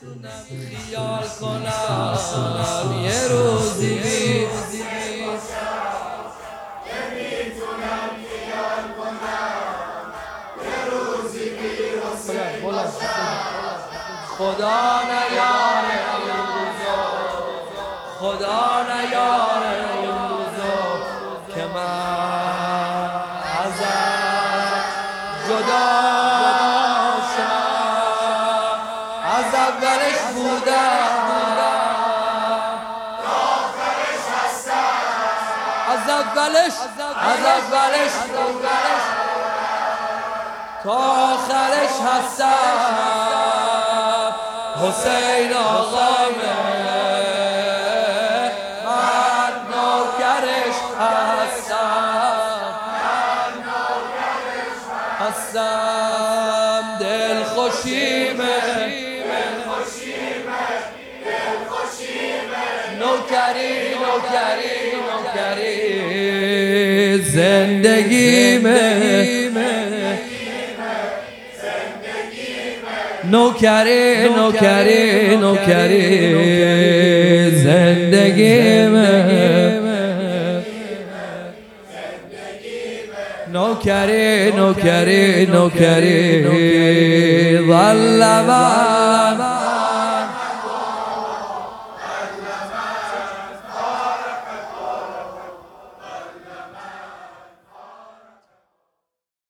خیال کنم روزی خدا نیاره خدا نیاره روزو که من ازت جدا اولش بودم. از اولش از اولش تا آخرش هستم. حسین آقامه من نوکرش هستم. هستم. دل خوشیمه نوکری نوکری نوکری. زندگیمه نوکری نوکری نوکری. زندگی نوکری نوکری نوکری. والله.